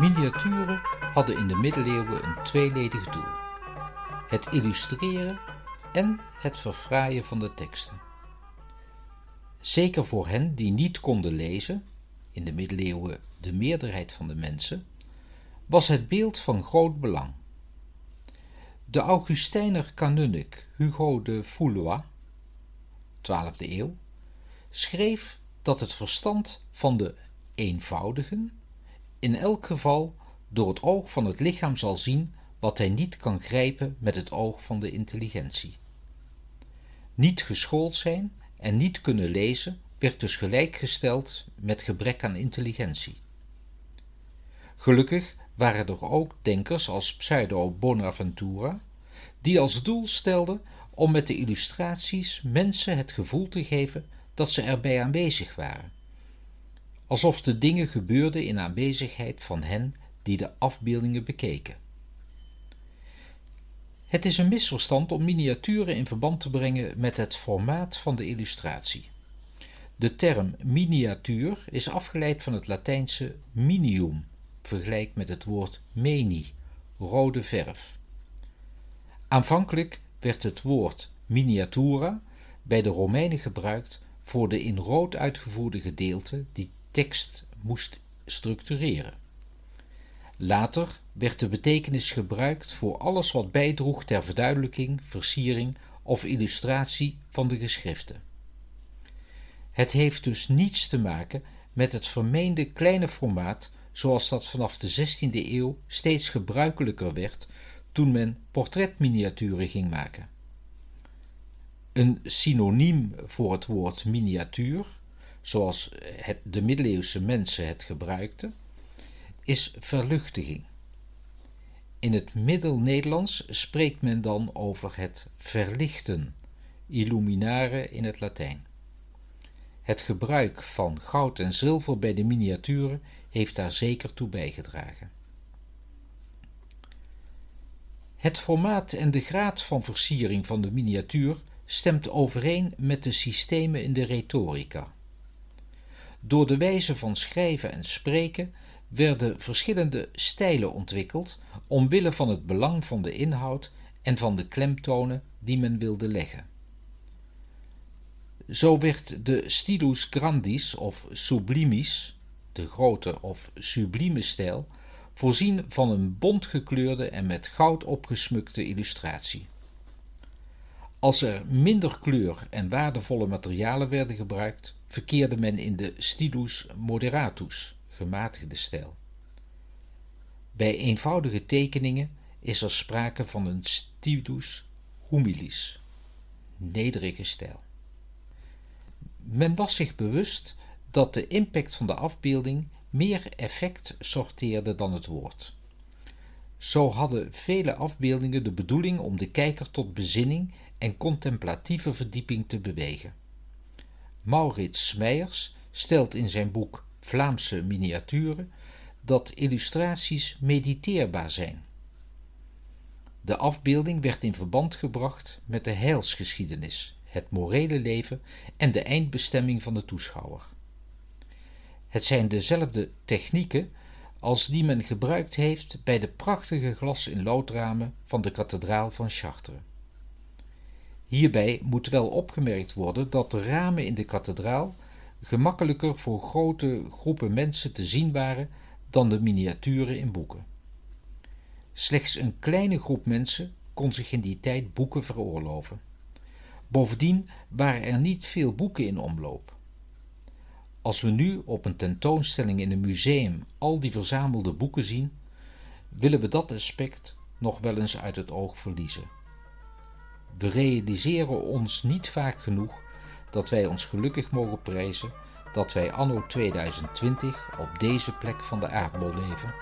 Miniaturen hadden in de middeleeuwen een tweeledig doel: het illustreren en het verfraaien van de teksten. Zeker voor hen die niet konden lezen, in de middeleeuwen de meerderheid van de mensen, was het beeld van groot belang. De Augustijner kanunnik Hugo de Foulois, 12e eeuw, schreef dat het verstand van de eenvoudigen in elk geval door het oog van het lichaam zal zien wat hij niet kan grijpen met het oog van de intelligentie. Niet geschoold zijn en niet kunnen lezen werd dus gelijkgesteld met gebrek aan intelligentie. Gelukkig waren er ook denkers als Pseudo Bonaventura, die als doel stelden om met de illustraties mensen het gevoel te geven dat ze erbij aanwezig waren, alsof de dingen gebeurden in aanwezigheid van hen die de afbeeldingen bekeken. Het is een misverstand om miniaturen in verband te brengen met het formaat van de illustratie. De term miniatuur is afgeleid van het Latijnse minium, vergelijk met het woord meni, rode verf. Aanvankelijk werd het woord miniatura bij de Romeinen gebruikt voor de in rood uitgevoerde gedeelte die tekst moest structureren. Later werd de betekenis gebruikt voor alles wat bijdroeg ter verduidelijking, versiering of illustratie van de geschriften. Het heeft dus niets te maken met het vermeende kleine formaat zoals dat vanaf de 16e eeuw steeds gebruikelijker werd toen men portretminiaturen ging maken. Een synoniem voor het woord miniatuur, zoals het, de middeleeuwse mensen het gebruikten, is verluchtiging. In het Middel-Nederlands spreekt men dan over het verlichten, illuminare in het Latijn. Het gebruik van goud en zilver bij de miniaturen heeft daar zeker toe bijgedragen. Het formaat en de graad van versiering van de miniatuur stemt overeen met de systemen in de retorica. Door de wijze van schrijven en spreken werden verschillende stijlen ontwikkeld omwille van het belang van de inhoud en van de klemtonen die men wilde leggen. Zo werd de stilus grandis of sublimis, de grote of sublieme stijl, voorzien van een bontgekleurde en met goud opgesmukte illustratie. Als er minder kleur en waardevolle materialen werden gebruikt, verkeerde men in de stilus moderatus, gematigde stijl. Bij eenvoudige tekeningen is er sprake van een stilus humilis, nederige stijl. Men was zich bewust dat de impact van de afbeelding meer effect sorteerde dan het woord. Zo hadden vele afbeeldingen de bedoeling om de kijker tot bezinning en contemplatieve verdieping te bewegen. Maurits Smeyers stelt in zijn boek Vlaamse miniaturen dat illustraties mediteerbaar zijn. De afbeelding werd in verband gebracht met de heilsgeschiedenis, het morele leven en de eindbestemming van de toeschouwer. Het zijn dezelfde technieken als die men gebruikt heeft bij de prachtige glas in loodramen van de kathedraal van Chartres. Hierbij moet wel opgemerkt worden dat de ramen in de kathedraal gemakkelijker voor grote groepen mensen te zien waren dan de miniaturen in boeken. Slechts een kleine groep mensen kon zich in die tijd boeken veroorloven. Bovendien waren er niet veel boeken in omloop. Als we nu op een tentoonstelling in een museum al die verzamelde boeken zien, willen we dat aspect nog wel eens uit het oog verliezen. We realiseren ons niet vaak genoeg dat wij ons gelukkig mogen prijzen dat wij anno 2020 op deze plek van de aardbol leven